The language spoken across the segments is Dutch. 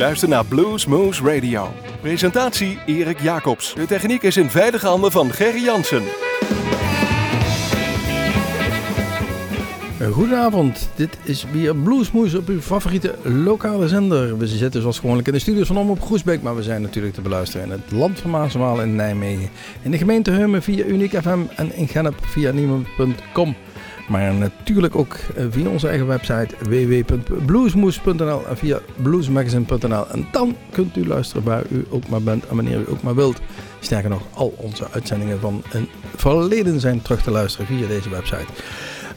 luistert naar Blues Moose Radio. Presentatie Erik Jacobs. De techniek is in veilige handen van Gerry Jansen. Goedenavond, dit is weer Bluesmoes op uw favoriete lokale zender. We zitten zoals gewoonlijk in de studios van Om op Groesbeek, maar we zijn natuurlijk te beluisteren in het land van Maaswaal in Nijmegen. In de gemeente Heumen via Uniek FM en in Gennep via niemand.com. Maar natuurlijk ook eh, via onze eigen website www.bluesmoes.nl en via bluesmagazine.nl. En dan kunt u luisteren waar u ook maar bent en wanneer u ook maar wilt. Sterker nog, al onze uitzendingen van een verleden zijn terug te luisteren via deze website.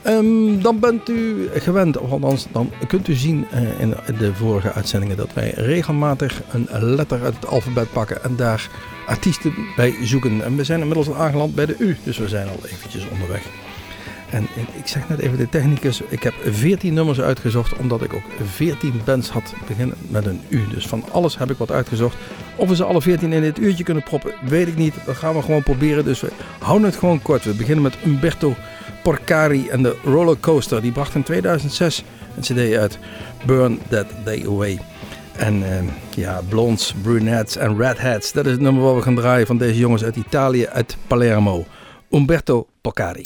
Um, dan bent u gewend, of dan kunt u zien uh, in de vorige uitzendingen dat wij regelmatig een letter uit het alfabet pakken en daar artiesten bij zoeken. En we zijn inmiddels al aangeland bij de U, dus we zijn al eventjes onderweg. En ik zeg net even de technicus, ik heb 14 nummers uitgezocht omdat ik ook 14 bands had beginnen met een U. Dus van alles heb ik wat uitgezocht. Of we ze alle 14 in dit uurtje kunnen proppen, weet ik niet. Dat gaan we gewoon proberen. Dus we houden het gewoon kort. We beginnen met Umberto Porcari en de Rollercoaster. Die bracht in 2006 een cd uit, Burn That Day Away. En uh, ja, blondes, brunettes en redheads. Dat is het nummer wat we gaan draaien van deze jongens uit Italië, uit Palermo. Umberto Porcari.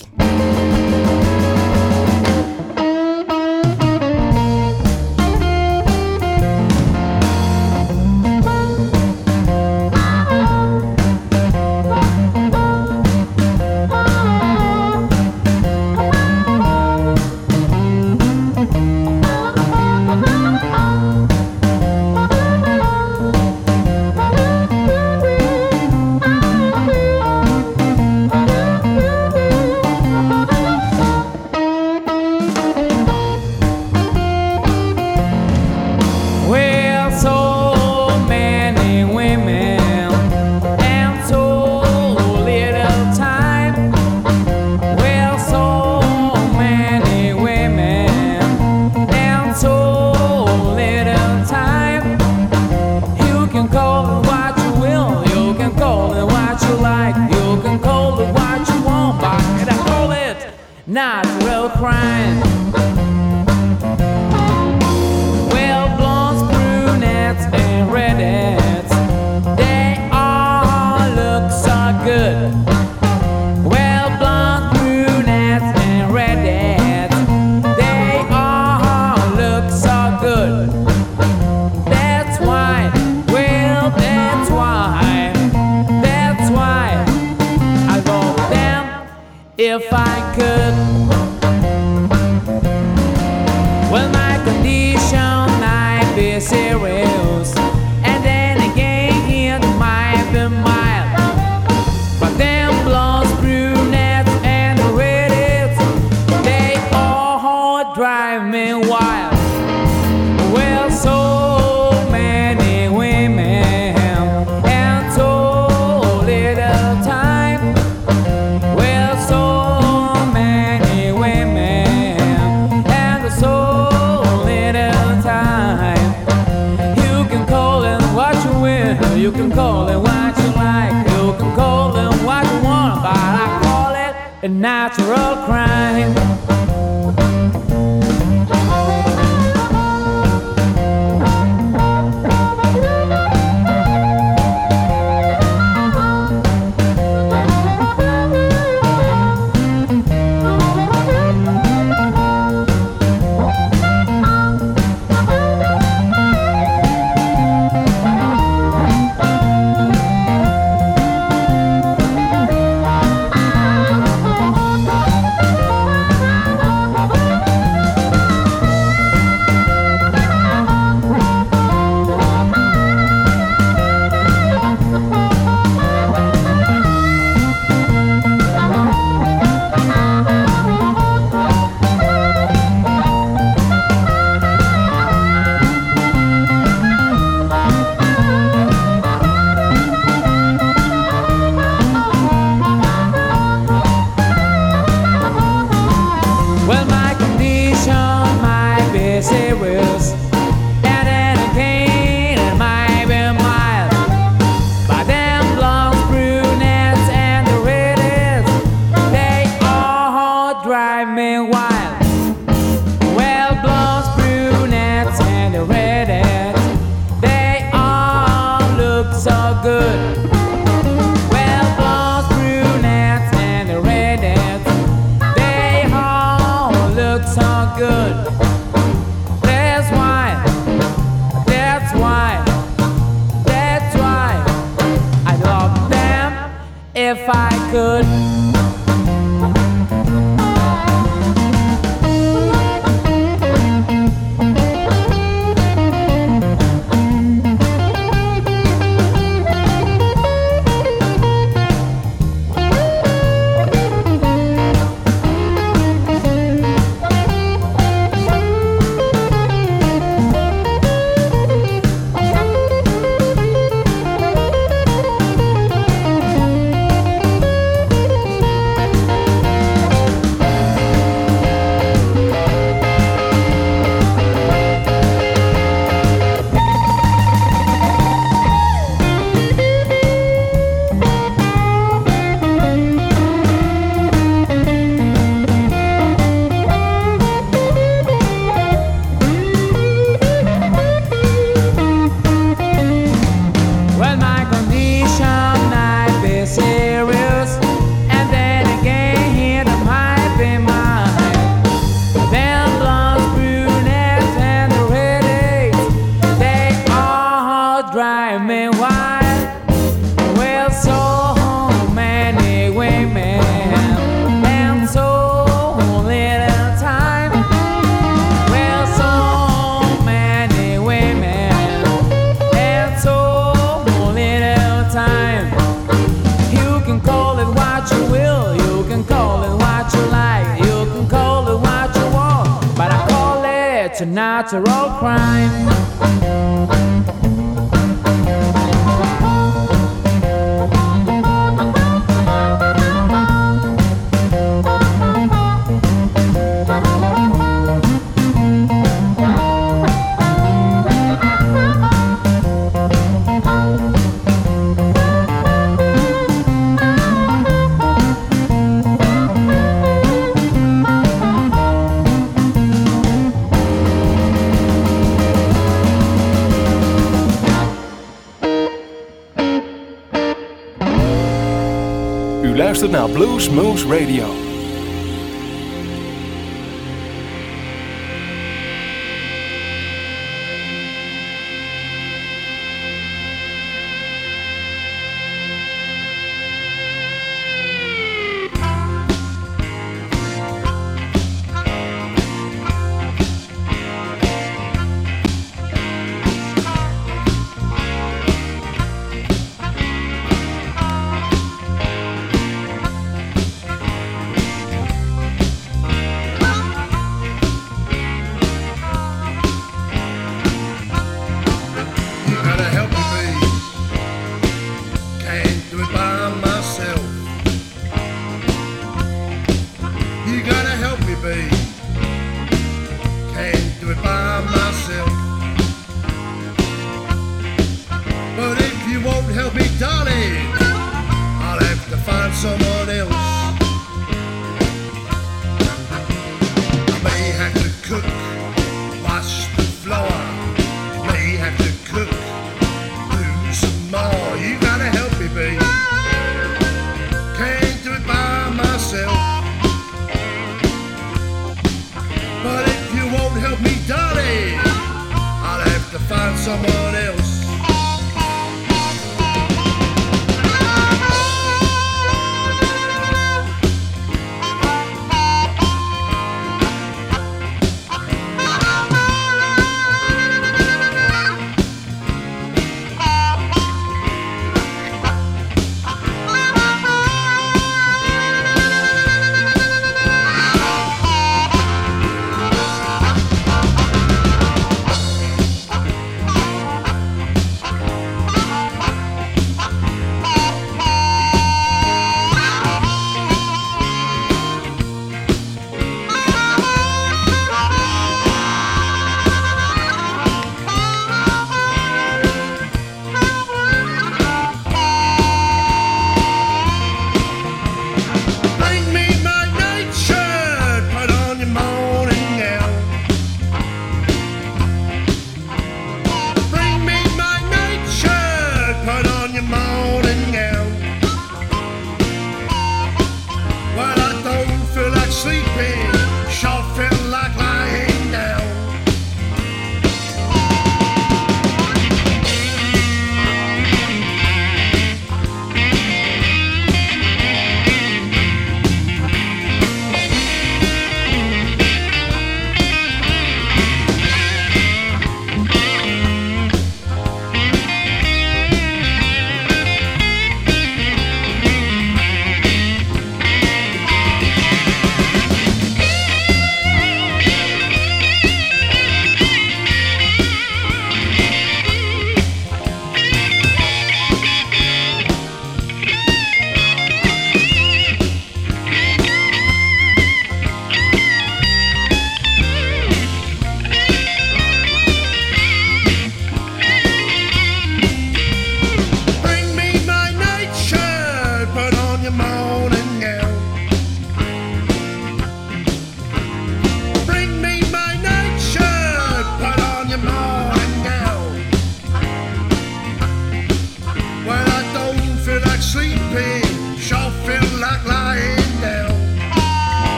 U luistert naar Blues Moose Radio.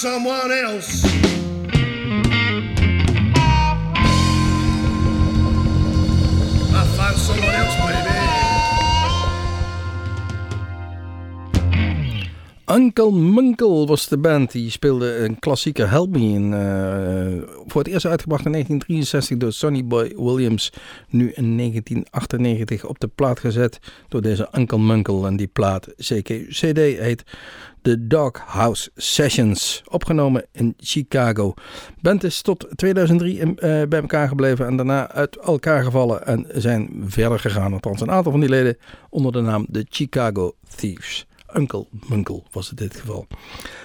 Someone else. Uncle Munkle was de band. Die speelde een klassieke Help Me. In, eh, voor het eerst uitgebracht in 1963 door Sonny Boy Williams. Nu in 1998 op de plaat gezet door deze Uncle Munkle. En die plaat, CQ-CD, heet The Doghouse Sessions. Opgenomen in Chicago. Band is tot 2003 in, eh, bij elkaar gebleven en daarna uit elkaar gevallen. En zijn verder gegaan. Althans, een aantal van die leden onder de naam de Chicago Thieves. Uncle Munkle was het in dit geval.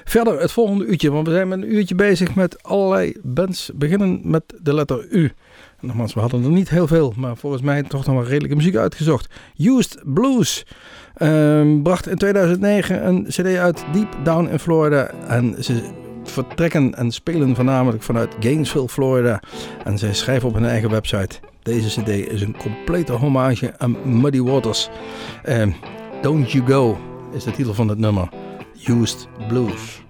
Verder het volgende uurtje, want we zijn met een uurtje bezig met allerlei bands. Beginnen met de letter U. Nogmaals, we hadden er niet heel veel, maar volgens mij toch nog wel redelijke muziek uitgezocht. Used Blues ehm, bracht in 2009 een cd uit Deep Down in Florida. En ze vertrekken en spelen voornamelijk vanuit Gainesville, Florida. En zij schrijven op hun eigen website. Deze cd is een complete hommage aan Muddy Waters. Ehm, Don't You Go is de titel van het nummer. Used Blues.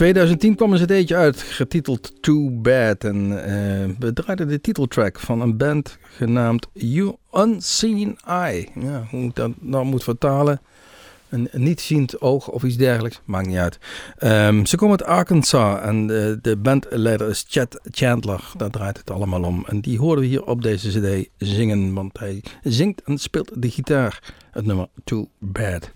2010 kwam een cd'tje uit, getiteld Too Bad. En eh, we draaiden de titeltrack van een band genaamd You Unseen Eye. Ja, hoe ik dat nou moet vertalen. Een niet-ziend oog of iets dergelijks, maakt niet uit. Ehm, ze komen uit Arkansas en de, de bandleider is Chad Chandler. Daar draait het allemaal om. En die horen we hier op deze cd zingen, want hij zingt en speelt de gitaar. Het nummer Too Bad.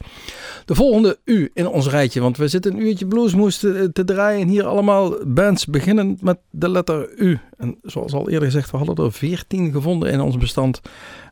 De volgende U in ons rijtje, want we zitten een uurtje bluesmoes te, te draaien. En hier allemaal bands beginnen met de letter U. En zoals al eerder gezegd, we hadden er 14 gevonden in ons bestand.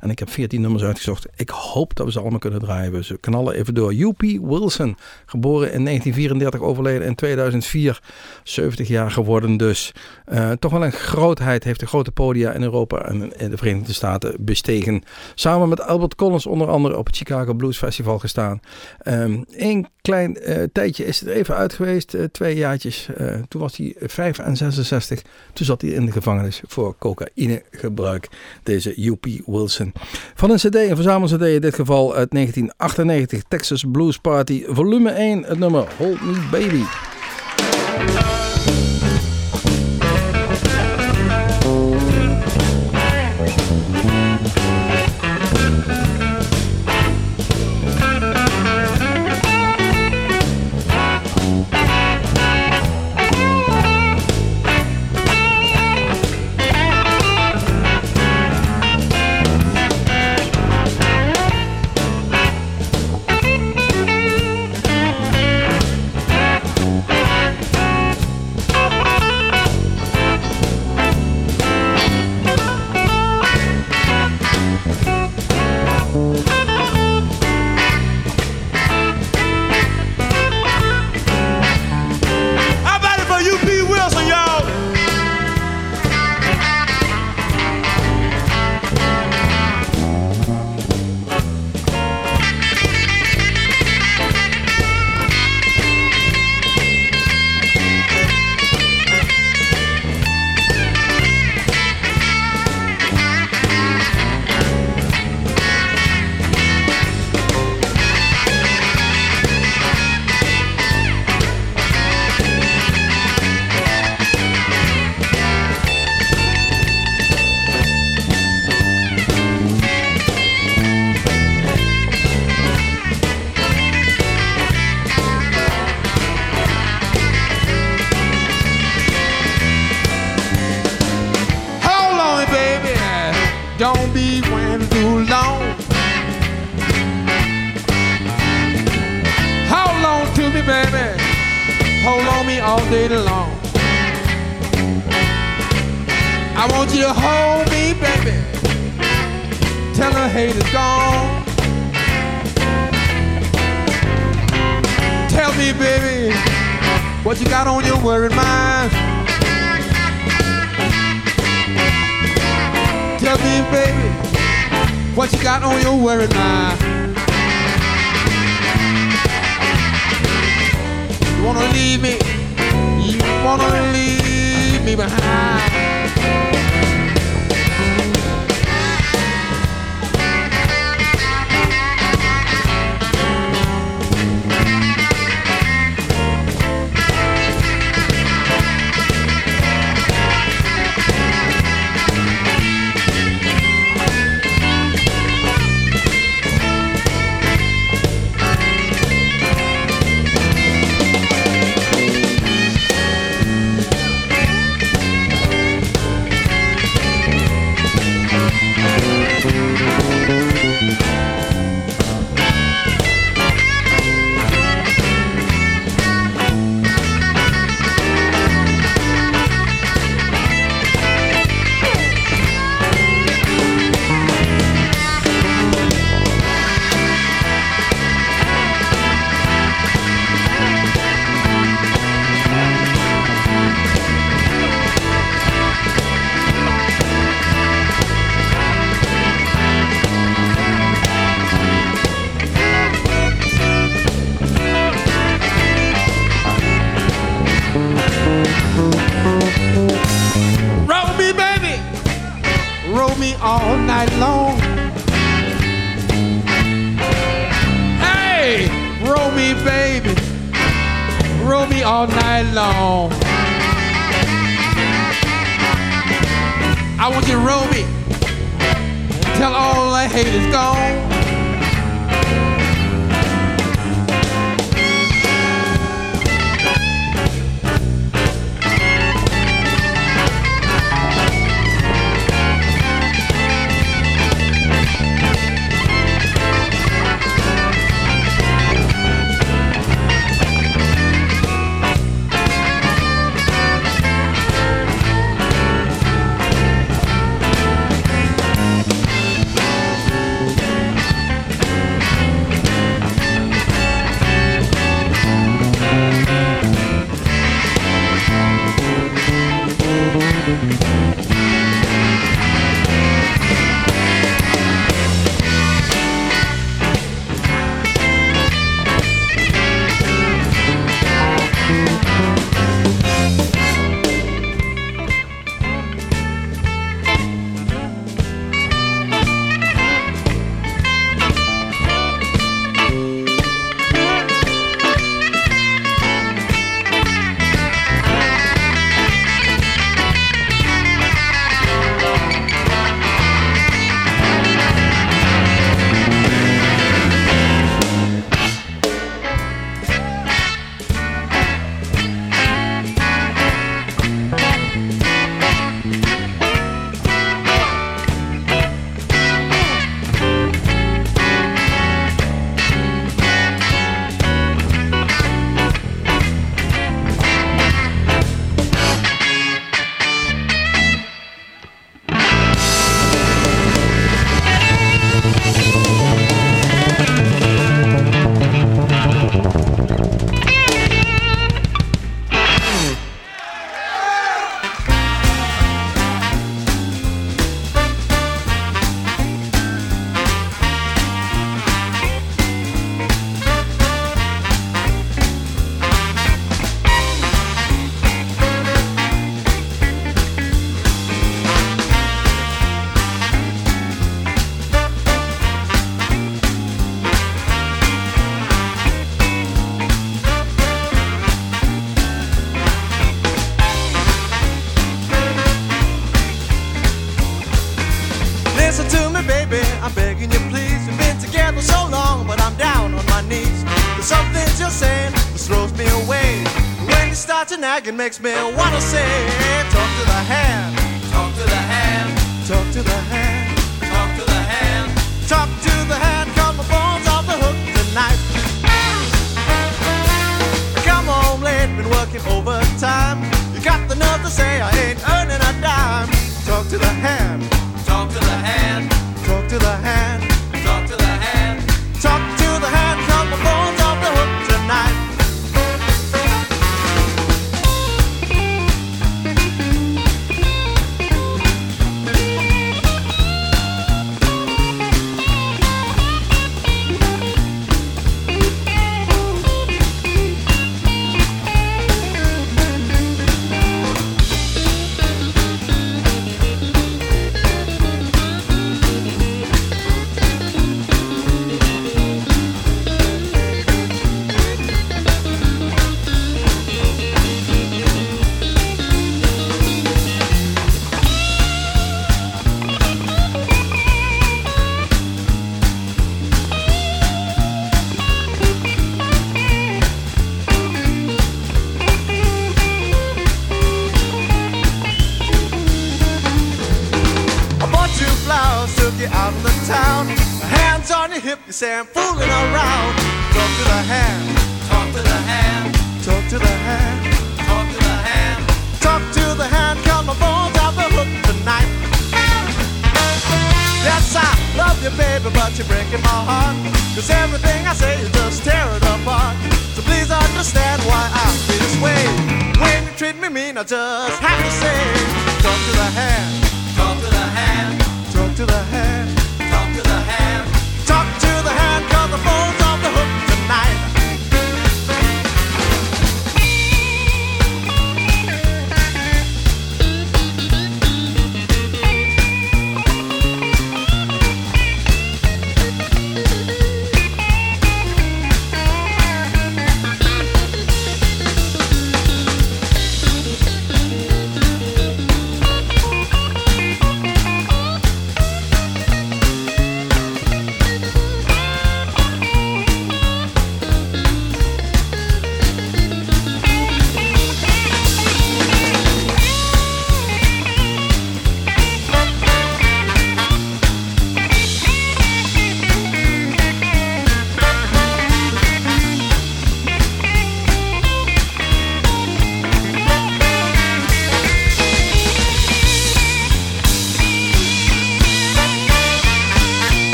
En ik heb 14 nummers uitgezocht. Ik hoop dat we ze allemaal kunnen draaien. We knallen even door. U.P. Wilson, geboren in 1934, overleden in 2004. 70 jaar geworden dus. Uh, toch wel een grootheid, heeft de grote podia in Europa en in de Verenigde Staten bestegen. Samen met Albert Collins onder andere op Chicago Blues Festival gestaan. Um, Eén klein uh, tijdje is het even uit geweest, uh, twee jaartjes. toen was hij 5 en 66. Toen zat hij in de gevangenis voor cocaïnegebruik. Deze U.P. Wilson. Van een cd, een verzamel-cd in dit geval uit 1998. Texas Blues Party, volume 1, het nummer Hold Me Baby. Hold on me all day long. I want you to hold me, baby. Tell her hate is gone. Tell me, baby, what you got on your worried mind. Tell me, baby, what you got on your worried mind. You wanna leave me? You wanna leave me behind? long. I want you to roll me till all the hate is gone.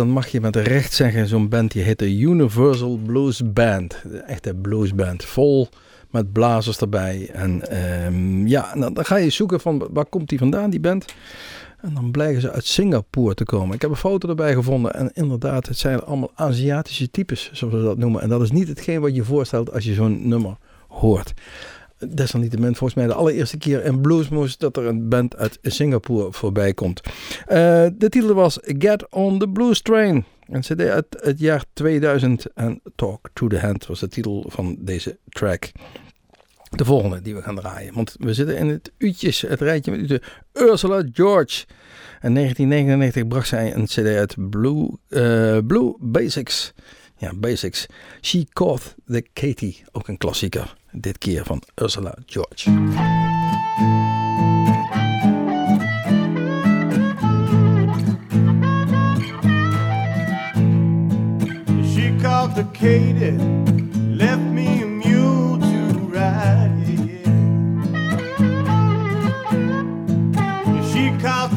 Dan mag je met recht zeggen, zo'n band die heet de Universal Blues Band. De echte bluesband, vol met blazers erbij. En ehm, ja, dan, dan ga je zoeken van waar komt die vandaan, die band. En dan blijken ze uit Singapore te komen. Ik heb een foto erbij gevonden. En inderdaad, het zijn allemaal Aziatische types, zoals we dat noemen. En dat is niet hetgeen wat je voorstelt als je zo'n nummer hoort. Desalniettemin volgens mij de allereerste keer in Bluesmoose dat er een band uit Singapore voorbij komt. Eh, de titel was Get on the Blues Train. Een cd uit het jaar 2000 en Talk to the Hand was de titel van deze track. De volgende die we gaan draaien. Want we zitten in het uurtjes, het rijtje met Ursula George. In 1999 bracht zij een cd uit Blue, eh, Blue Basics. Ja, Basics. She Caught the Katie. Ook een klassieker. Dit keer van Ursula George. Katie, left me to ride. Yeah. She called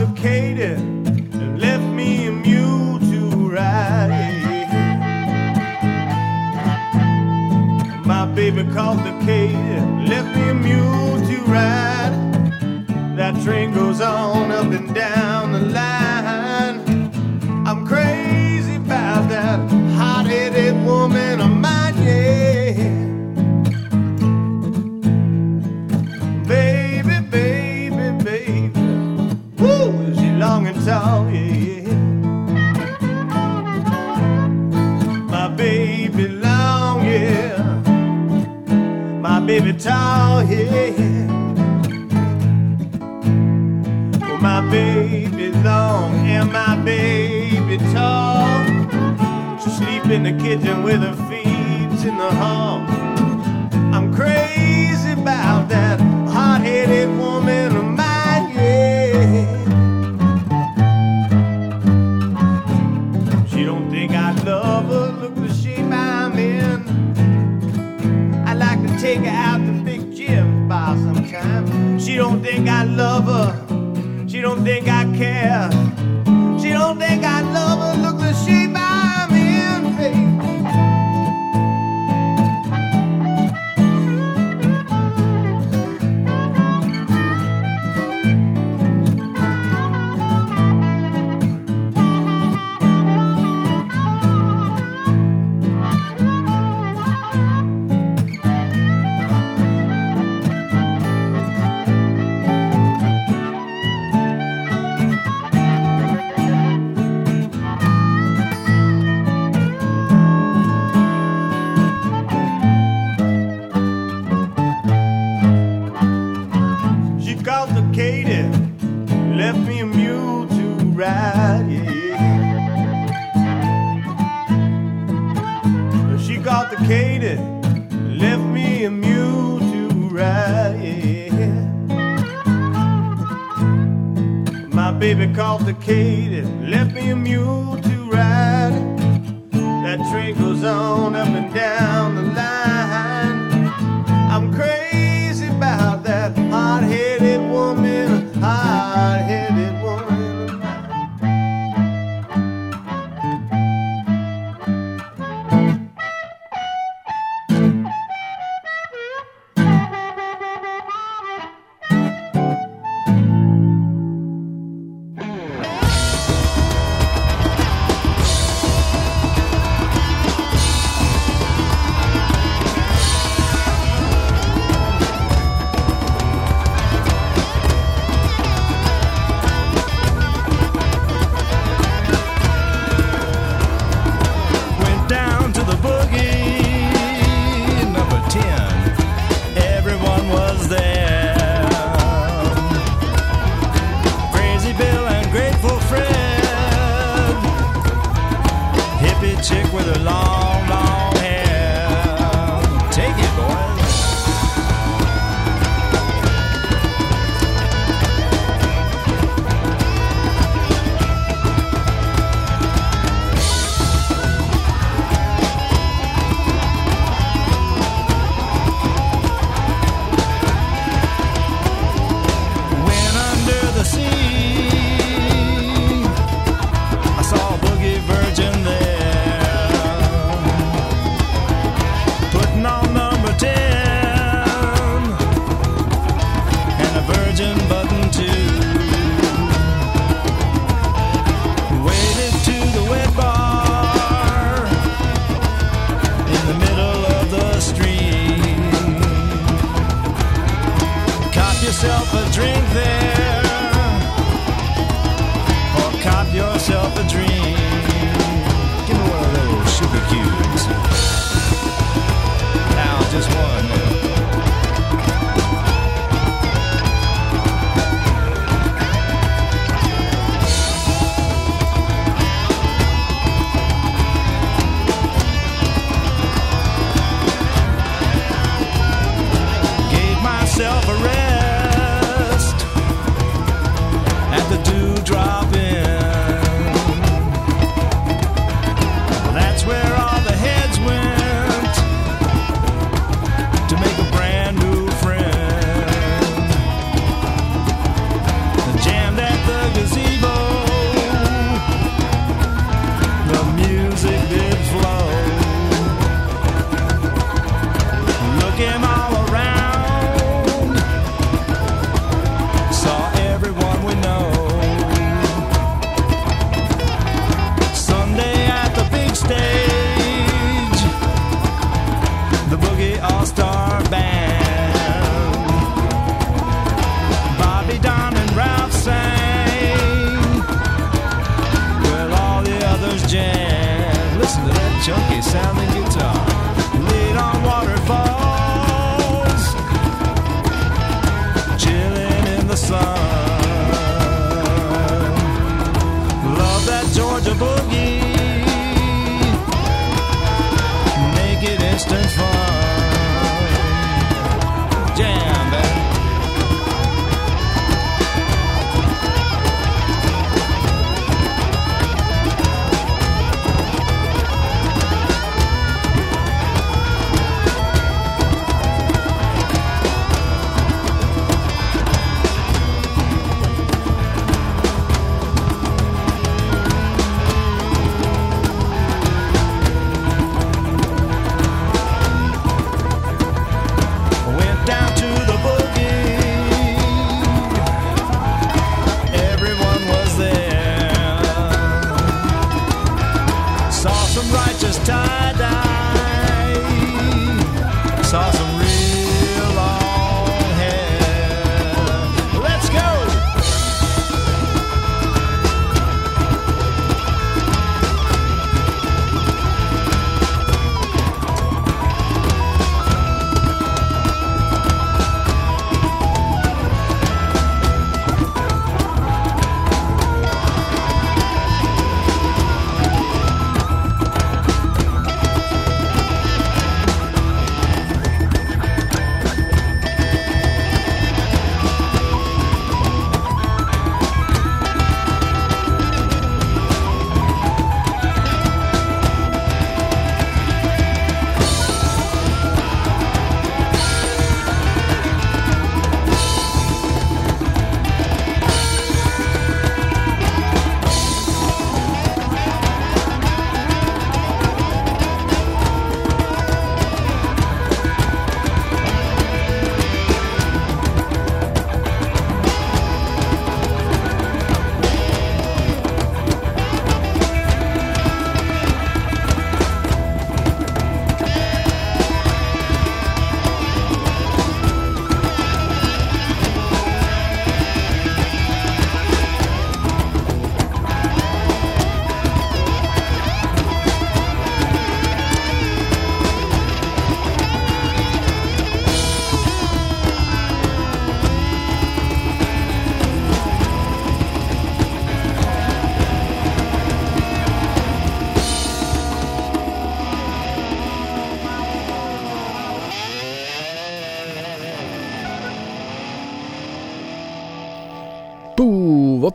baby called the Katie, left me a mule to ride. That train goes on up and down the line. I'm crazy about that Tall, yeah. Well, oh, my baby long and my baby tall. She sleep in the kitchen with her feet in the hall. I'm crazy about that think I love her. She don't think I care. She don't think I love her. Look the shape Katie, left me a mule to ride. My baby called the Katie, left me a mule to ride. That train goes on up and down the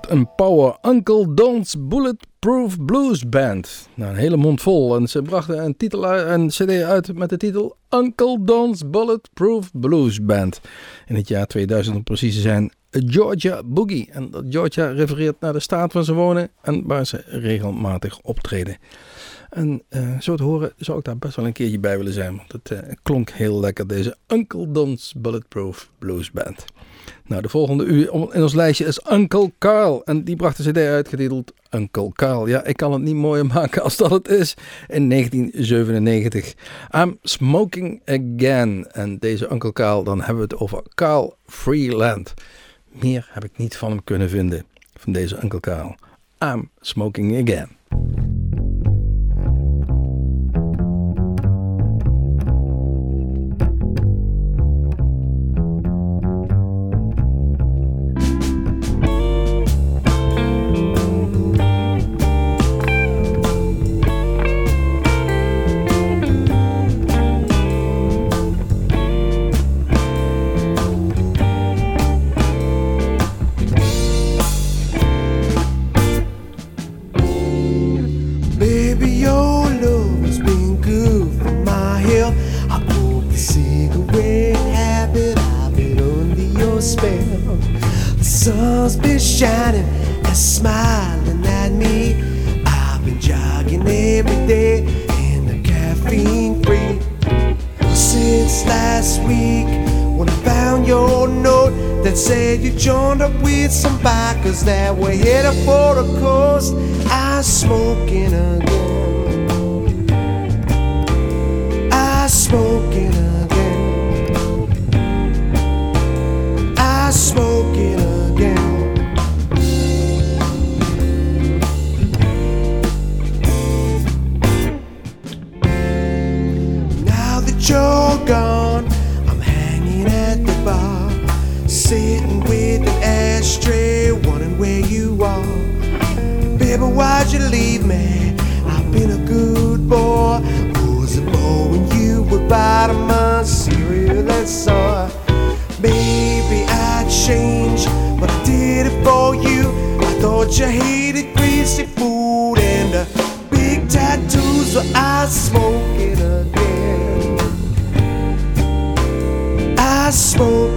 Een power. Uncle Don's Bulletproof Blues Band. Nou, een hele mond vol. En ze brachten een, titel een cd uit met de titel Uncle Don's Bulletproof Blues Band. In het jaar 2000 om precies te zijn. Georgia Boogie. En dat Georgia refereert naar de staat waar ze wonen en waar ze regelmatig optreden. En eh, zo te horen zou ik daar best wel een keertje bij willen zijn. Want het eh, klonk heel lekker, deze Uncle Don's Bulletproof Blues Band. Nou, de volgende uur in ons lijstje is Uncle Carl. En die bracht een cd uitgetiteld Uncle Carl. Ja, ik kan het niet mooier maken als dat het is. In 1997. I'm Smoking Again. En deze Uncle Carl, dan hebben we het over Carl Freeland. Meer heb ik niet van hem kunnen vinden. Van deze Uncle Carl. I'm Smoking Again. Sun's been shining and smiling at me. I've been jogging every day in the caffeine free. Since last week, when I found your note that said you joined up with some bikers that were headed for the coast, I'm smoking again. I'm smoking you leave me? I've been a good boy. Was it more when you were biting my cereal that saw? Maybe I changed, but I did it for you. I thought you hated greasy food and uh, big tattoos, so I smoke it again. I smoke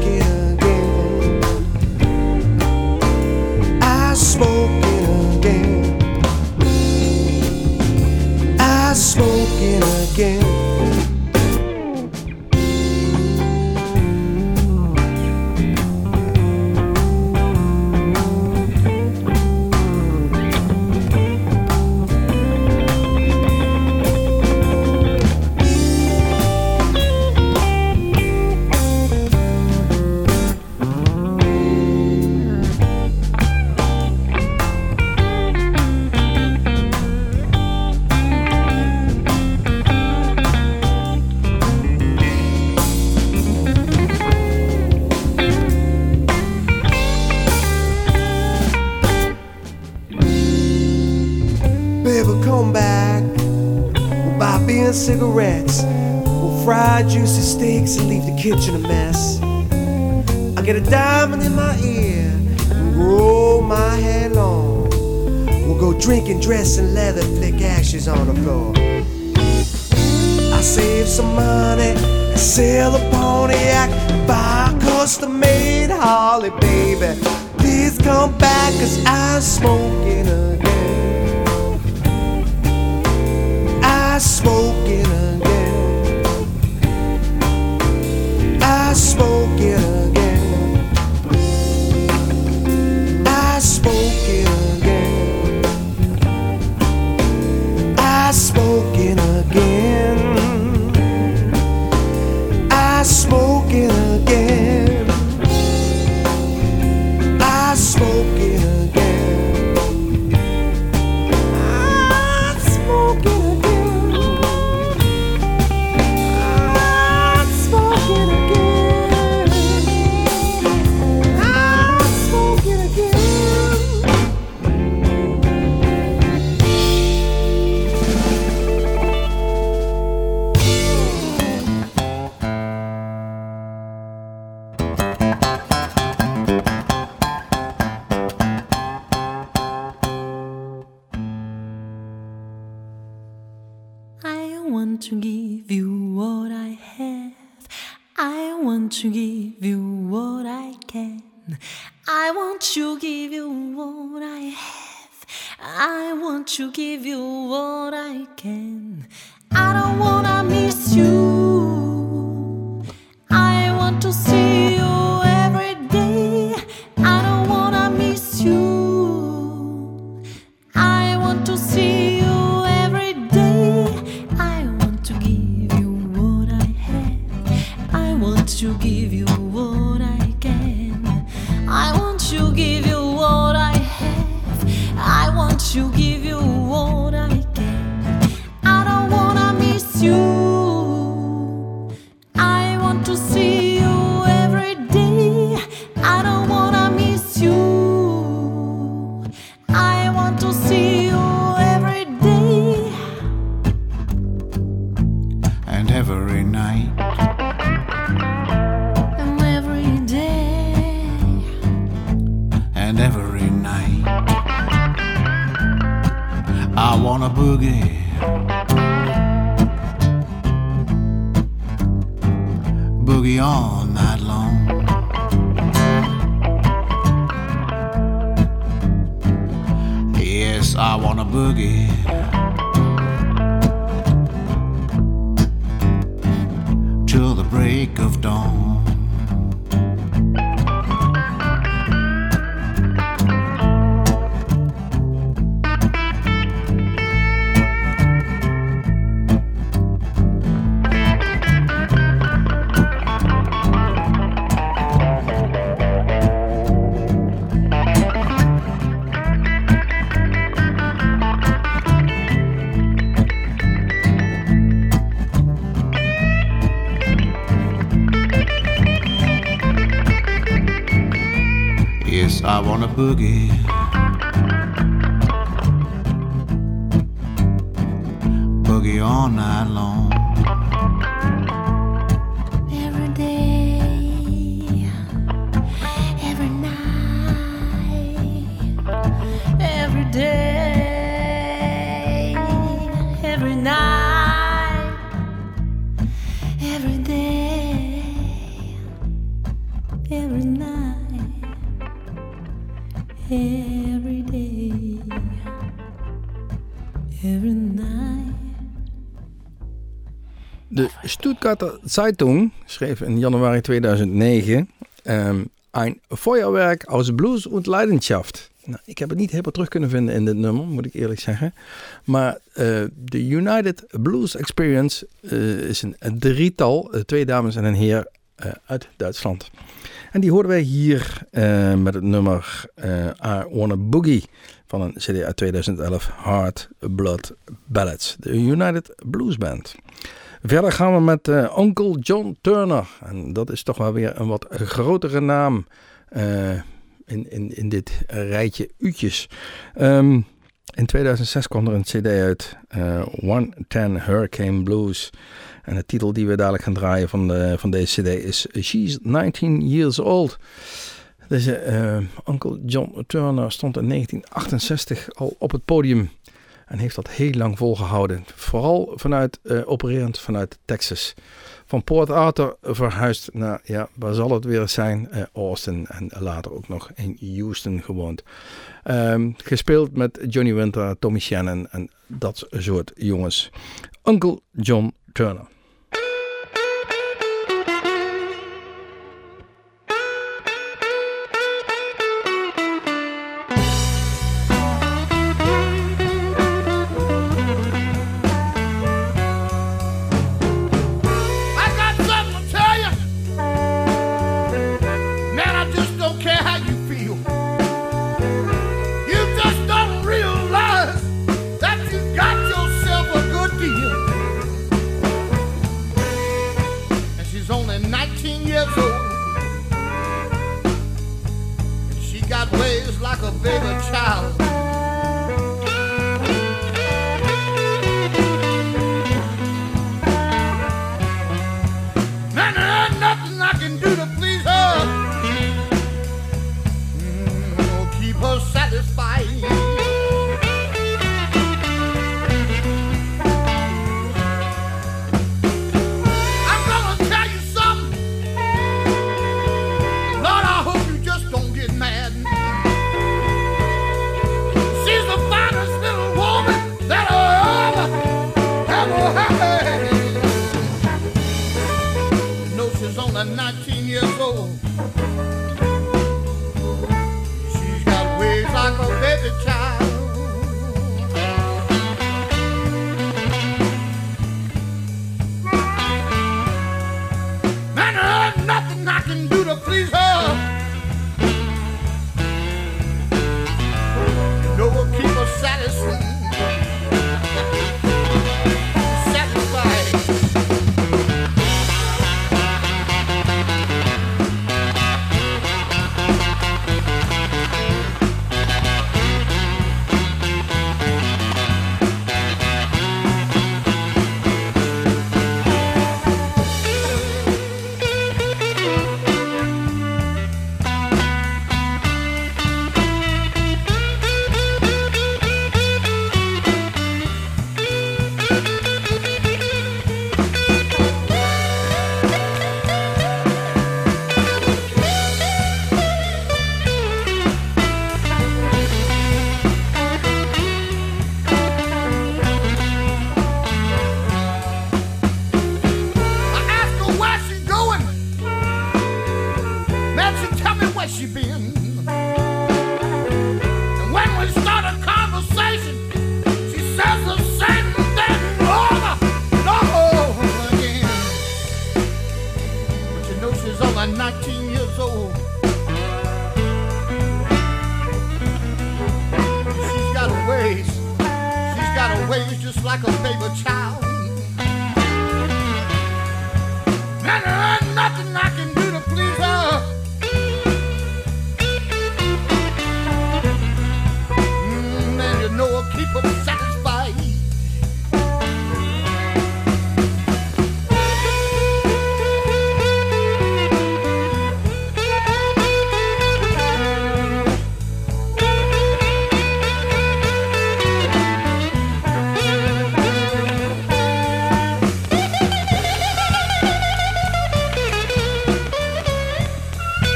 cigarettes. We'll fry juicy steaks and leave the kitchen a mess. I'll get a diamond in my ear and roll my hair long. We'll go drinking, dress in leather, flick ashes on the floor. I save some money and sell a Pontiac, buy a custom made Harley, baby. Please come back, cause I'm smoking again. I smoke smoke what I can. I want to give you what I have. I want to give you what I can. I don't wanna miss you. Boogie. Boogie all night long. Yes, I wanna boogie. I wanna boogie. Boogie all night long. Stuttgarter Zeitung schreef in januari 2009 ehm, een Feuerwerk aus Blues und Leidenschaft. Nou, ik heb het niet helemaal terug kunnen vinden in dit nummer, moet ik eerlijk zeggen. Maar eh, de United Blues Experience eh, is een, drietal, eh, twee dames en een heer eh, uit Duitsland. En die hoorden wij hier eh, met het nummer eh, I Wanna Boogie van een CD uit 2011, Hard Blood Ballads, de United Blues Band. Verder gaan we met eh, Uncle John Turner. En dat is toch wel weer een wat grotere naam eh, in, in, in dit rijtje uutjes. Ehm, in 2006 kwam er een cd uit, eh 110 Hurricane Blues. En de titel die we dadelijk gaan draaien van, de, van deze cd is She's 19 Years Old. Deze eh, Uncle John Turner stond in 1968 al op het podium. En heeft dat heel lang volgehouden. Vooral vanuit, eh, opererend vanuit Texas. Van Port Arthur verhuisd naar, ja, waar zal het weer zijn? Eh, Austin en later ook nog in Houston gewoond. Ehm, gespeeld met Johnny Winter, Tommy Shannon en dat soort jongens. Uncle John Turner.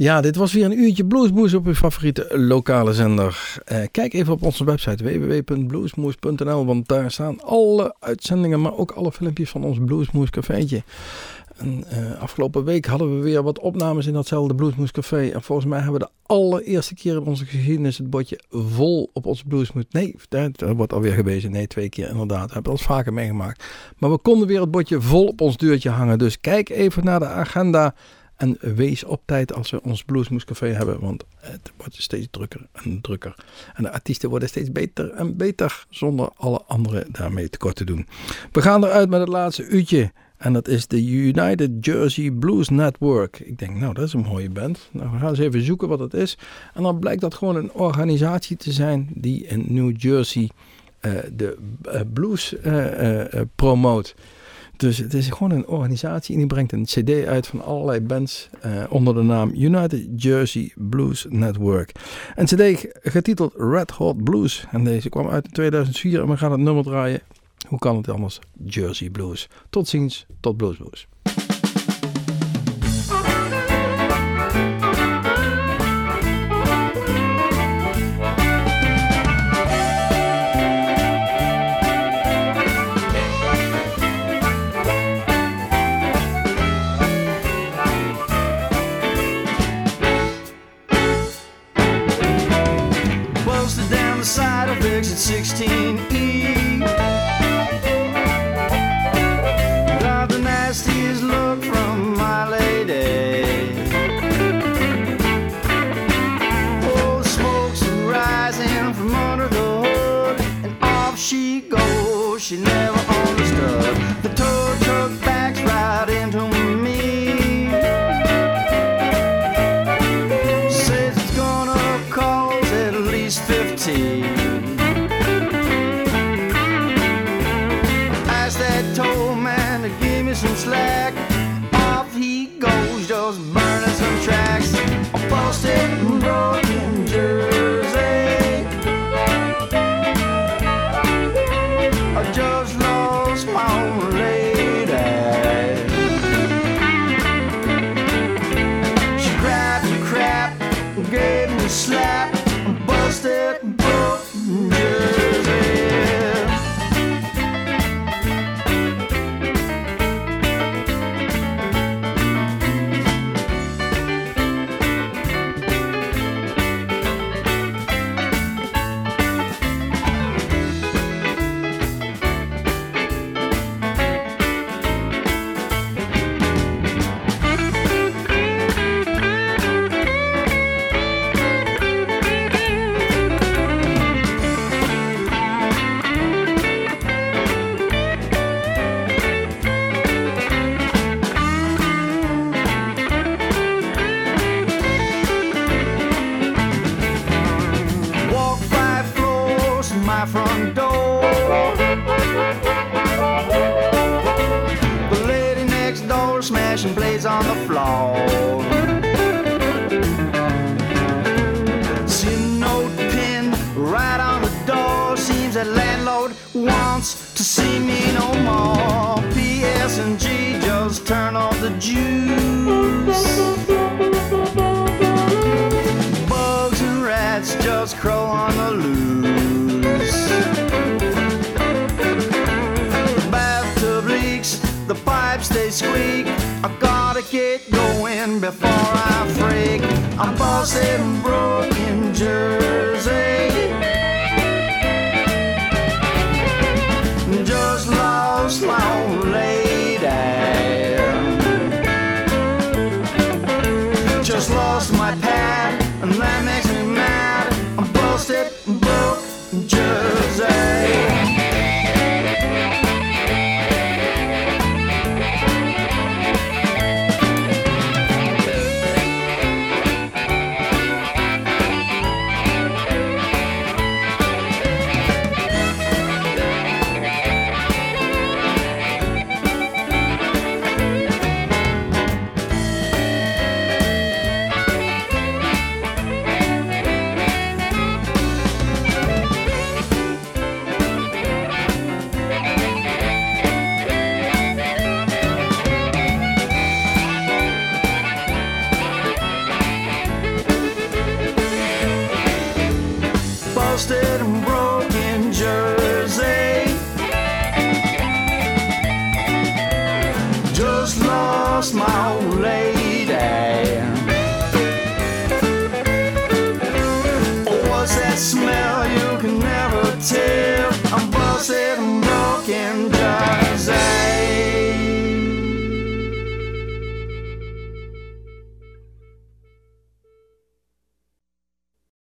Ja, dit was weer een uurtje Bluesmoes op uw favoriete lokale zender. Eh, kijk even op onze website www.bluesmoes.nl, want daar staan alle uitzendingen, maar ook alle filmpjes van ons Bluesmoes cafeetje. Eh, afgelopen week hadden we weer wat opnames in datzelfde Bluesmoes café. En volgens mij hebben we de allereerste keer in onze geschiedenis het bordje vol op onze Bluesmoes. Nee, daar wordt alweer gewezen. Nee, twee keer inderdaad. We hebben al vaker meegemaakt. Maar we konden weer het bordje vol op ons deurtje hangen. Dus kijk even naar de agenda. En wees op tijd als we ons Bluesmoes Café hebben. Want het wordt steeds drukker en drukker. En de artiesten worden steeds beter en beter. Zonder alle anderen daarmee tekort te doen. We gaan eruit met het laatste uurtje. En dat is de United Jersey Blues Network. Ik denk, nou, dat is een mooie band. Nou, we gaan eens even zoeken wat het is. En dan blijkt dat gewoon een organisatie te zijn die in New Jersey eh, de eh, blues eh, promoot. Dus het is gewoon een organisatie en die brengt een cd uit van allerlei bands eh, onder de naam United Jersey Blues Network. Een cd getiteld Red Hot Blues. En deze kwam uit in 2004 en we gaan het nummer draaien. Hoe kan het anders? Jersey Blues. Tot ziens, tot Blues Blues. Landlord wants to see me no more. P.S. and G just turn off the juice. Bugs and rats just crow on the loose. Bathtub leaks, the pipes they squeak. I gotta get going before I freak. I'm busting broken Jersey. and that makes me mad. I'm busted, broke, just